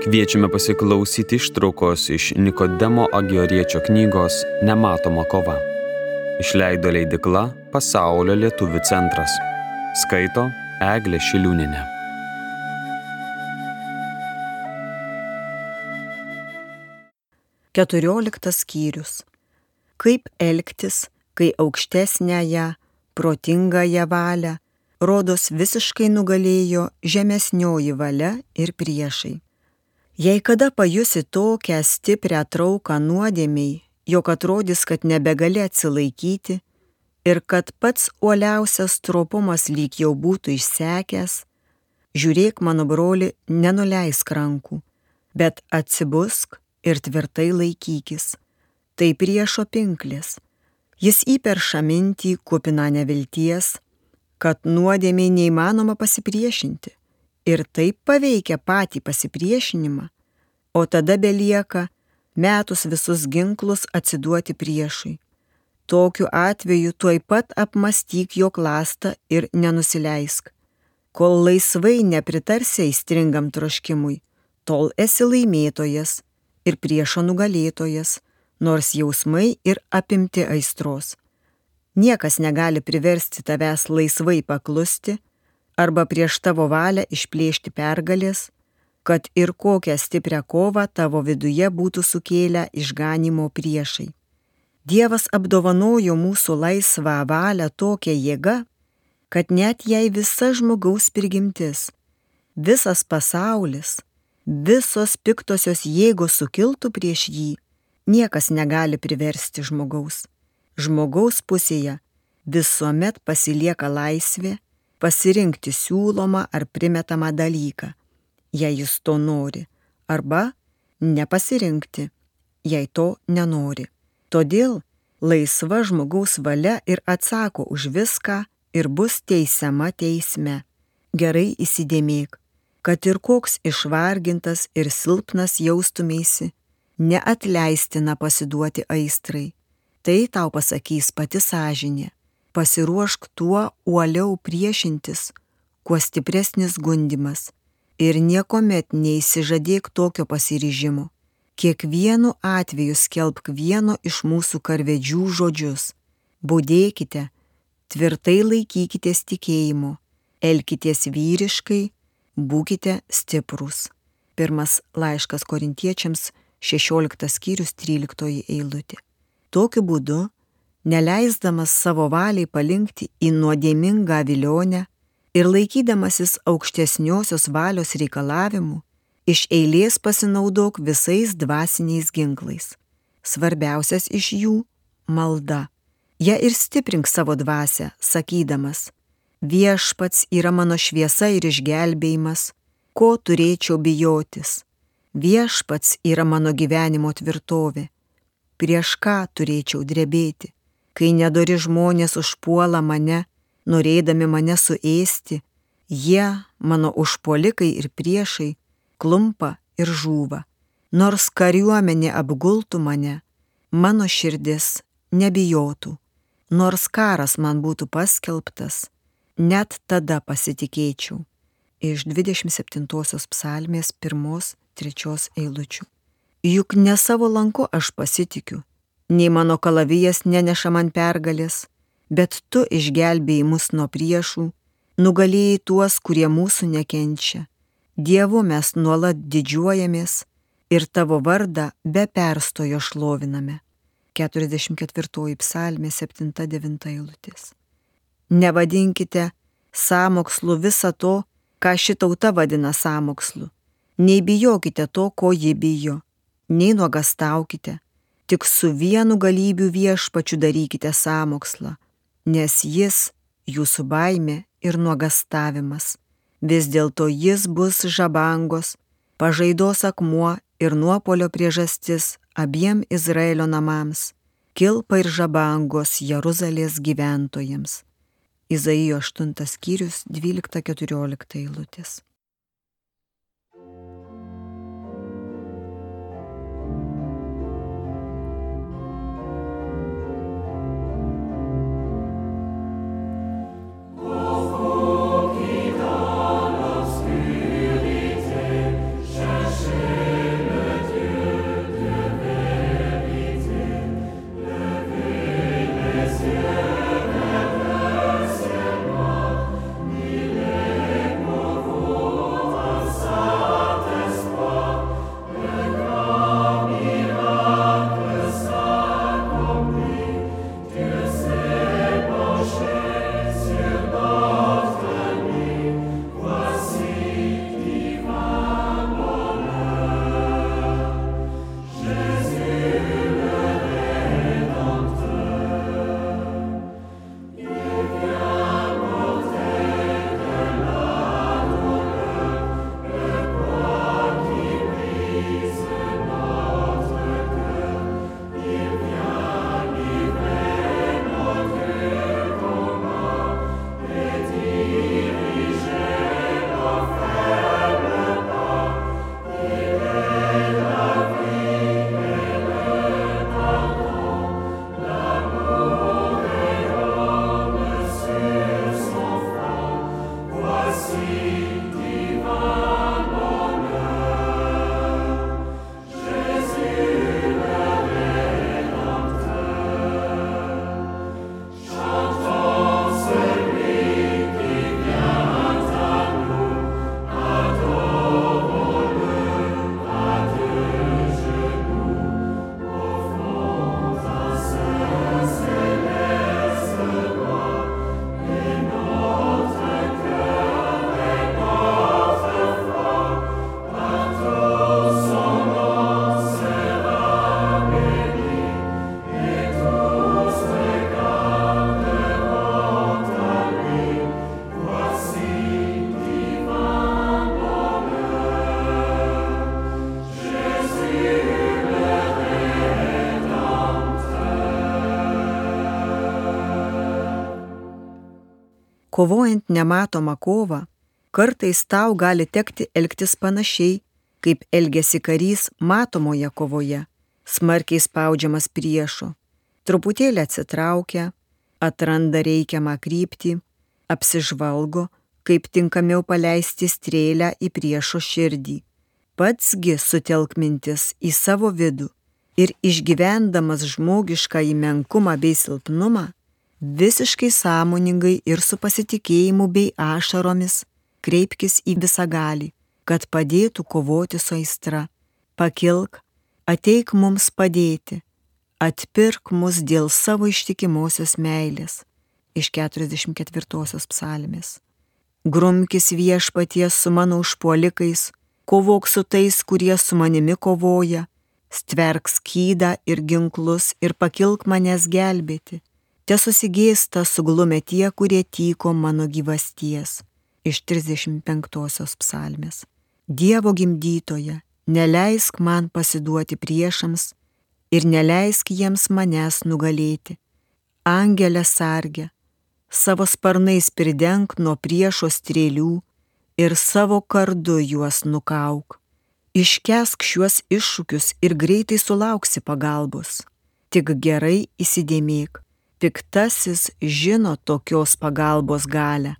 Kviečiame pasiklausyti ištraukos iš Nikodemo Agioriečio knygos Nematoma kova. Išleido leidikla Pasaulio lietuvių centras. Skaito Eglė Šiliūninė. Keturioliktas skyrius. Kaip elgtis, kai aukštesnėje, protingąją valią, rodos visiškai nugalėjo žemesnioji valia ir priešai. Jei kada pajusi tokią stiprią trauką nuodėmiai, jog atrodys, kad nebegali atsilaikyti ir kad pats uoliausias tropumas lyg jau būtų išsekęs, žiūrėk, mano broli, nenuleisk rankų, bet atsibusk ir tvirtai laikykis. Tai priešo pinklis. Jis įperša mintį kupina nevilties, kad nuodėmiai neįmanoma pasipriešinti ir taip paveikia patį pasipriešinimą, o tada belieka metus visus ginklus atsiduoti priešui. Tokiu atveju tuoj pat apmastyk jo klastą ir nenusileisk. Kol laisvai nepritarsi įstringam troškimui, tol esi laimėtojas ir priešo nugalėtojas, nors jausmai ir apimti aistros. Niekas negali priversti tavęs laisvai paklusti, arba prieš tavo valią išplėšti pergalės, kad ir kokią stiprią kovą tavo viduje būtų sukėlę išganimo priešai. Dievas apdovanojo mūsų laisvą valią tokią jėgą, kad net jei visa žmogaus prigimtis, visas pasaulis, visos piktosios jėgos sukiltų prieš jį, niekas negali priversti žmogaus. Žmogaus pusėje visuomet pasilieka laisvė pasirinkti siūlomą ar primetamą dalyką, jei jis to nori, arba nepasirinkti, jei to nenori. Todėl laisva žmogaus valia ir atsako už viską ir bus teisiama teisme. Gerai įsidėmėk, kad ir koks išvargintas ir silpnas jaustumėsi, neatleistina pasiduoti aistrai. Tai tau pasakys pati sąžinė pasiruošk tuo uoliau priešintis, kuo stipresnis gundimas. Ir niekuomet neįsižadėk tokio pasiryžimo. Kiekvienu atveju skelbk vieno iš mūsų karvedžių žodžius. Būdėkite, tvirtai laikykitės tikėjimo, elkitės vyriškai, būkite stiprus. Pirmas laiškas korintiečiams 16 skyrius 13 eilutė. Tokiu būdu neleisdamas savo valiai palinkti į nuodėmingą vilionę ir laikydamasis aukštesniosios valios reikalavimų, iš eilės pasinaudok visais dvasiniais ginklais. Svarbiausias iš jų - malda. Ja ir stiprink savo dvasę, sakydamas, viešpats yra mano šviesa ir išgelbėjimas, ko turėčiau bijotis. Viešpats yra mano gyvenimo tvirtovė, prieš ką turėčiau drebėti kai nedori žmonės užpuola mane, norėdami mane suėsti, jie, mano užpolikai ir priešai, klumpa ir žūva. Nors kariuomenė apgultų mane, mano širdis nebijotų. Nors karas man būtų paskelbtas, net tada pasitikėčiau. Iš 27 psalmės 1-3 eilučių. Juk ne savo lanku aš pasitikiu, nei mano kalavijas neneša man pergalės, bet tu išgelbėjai mus nuo priešų, nugalėjai tuos, kurie mūsų nekenčia. Dievu mes nuolat didžiuojamės ir tavo vardą be perstojo šloviname. 44 psalmė 7-9 eilutės. Nevadinkite samokslu visą to, ką ši tauta vadina samokslu. Nei bijokite to, ko ji bijo, nei nuogastaukite, tik su vienu galybių viešpačiu darykite samokslą, nes jis jūsų baimė ir nuogastavimas. Vis dėlto jis bus žabangos, pažaidos akmuo ir nuopolio priežastis abiem Izraelio namams, kilpa ir žabangos Jeruzalės gyventojams. Izaijo 8 skyrius 12-14 eilutės. Kovojant nematomą kovą, kartais tau gali tekti elgtis panašiai, kaip elgesi karys matomoje kovoje, smarkiai spaudžiamas priešo, truputėlį atsitraukia, atranda reikiamą kryptį, apsižvalgo, kaip tinkamiau paleisti strėlę į priešo širdį. Patsgi sutelk mintis į savo vidų ir išgyvendamas žmogišką įmenkumą bei silpnumą, visiškai sąmoningai ir su pasitikėjimu bei ašaromis kreipkis į visagalį, kad padėtų kovoti su aistra. Pakilk, ateik mums padėti, atpirk mus dėl savo ištikimosios meilės. Iš 44 psalmės. Grumkis viešpaties su mano užpuolikais, kovok su tais, kurie su manimi kovoja, stverk skydą ir ginklus ir pakilk manęs gelbėti. Te susigėsta suglumė tie, kurie tyko mano gyvasties iš 35 psalmės. Dievo gimdytoje, neleisk man pasiduoti priešams ir neleisk jiems manęs nugalėti. Angelė sargė, savo sparnais pridenk nuo priešo strėlių ir savo kardu juos nukauk. Iškesk šiuos iššūkius ir greitai sulauksi pagalbos. Tik gerai įsidėmėk, piktasis žino tokios pagalbos galę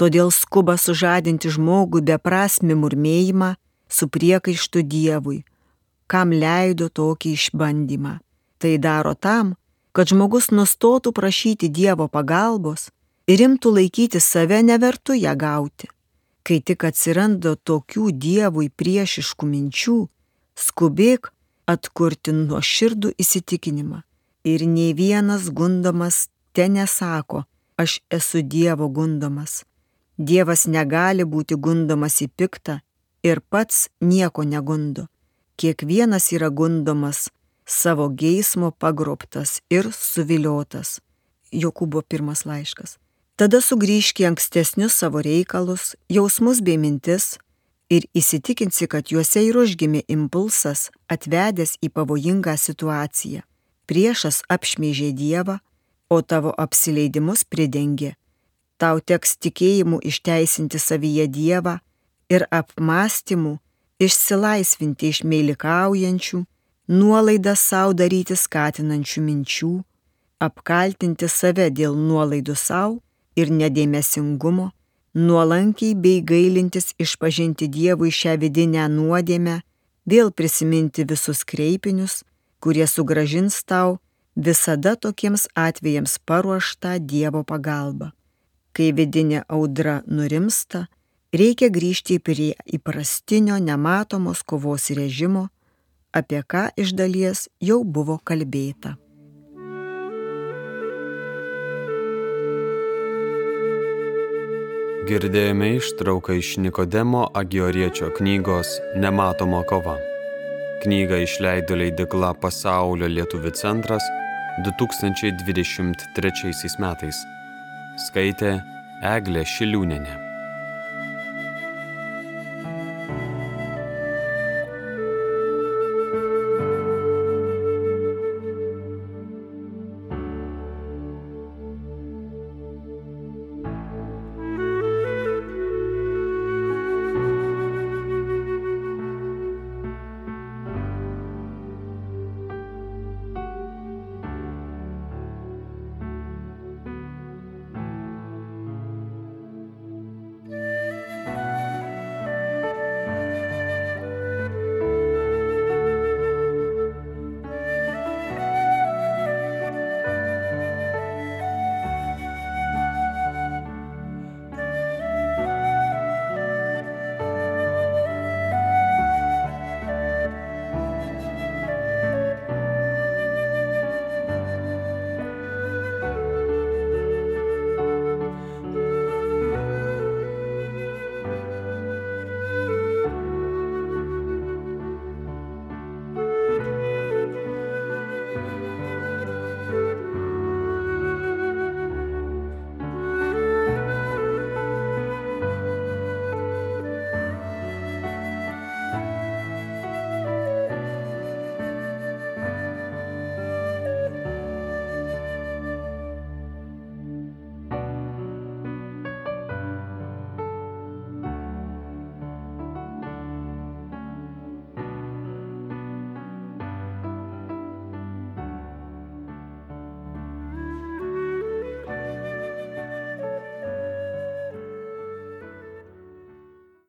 todėl skuba sužadinti žmogų beprasmi murmėjimą su priekaištu Dievui, kam leido tokį išbandymą. Tai daro tam, kad žmogus nustotų prašyti Dievo pagalbos ir imtų laikyti save nevertu ją gauti. Kai tik atsiranda tokių Dievui priešiškų minčių, skubėk atkurti nuo širdų įsitikinimą. Ir nei vienas gundomas te nesako, aš esu Dievo gundomas, Dievas negali būti gundomas į piktą ir pats nieko negundo. Kiekvienas yra gundomas savo geismo pagrobtas ir suviliotas. Jokūbo pirmas laiškas. Tada sugrįžki ankstesnius savo reikalus, jausmus bei mintis ir įsitikinsi, kad juose ir užgimė impulsas atvedęs į pavojingą situaciją. Priešas apšmeižė Dievą, o tavo apsileidimus pridengė. Tau teks tikėjimu išteisinti savyje Dievą ir apmąstymu išsilaisvinti iš meilikaujančių, nuolaidą savo daryti skatinančių minčių, apkaltinti save dėl nuolaidų savo ir nedėmesingumo, nuolankiai bei gailintis išpažinti Dievui šią vidinę nuodėmę, vėl prisiminti visus kreipinius, kurie sugražins tau visada tokiems atvejams paruoštą Dievo pagalbą. Kai vidinė audra nurimsta, reikia grįžti prie įprastinio nematomos kovos režimo, apie ką iš dalies jau buvo kalbėta. Girdėjome ištrauką iš Nikodemo Agioriečio knygos Nematoma kova. Knygą išleido leidikla Pasaulio lietuvių centras 2023 metais skaitė Eglė Šiliūnenė.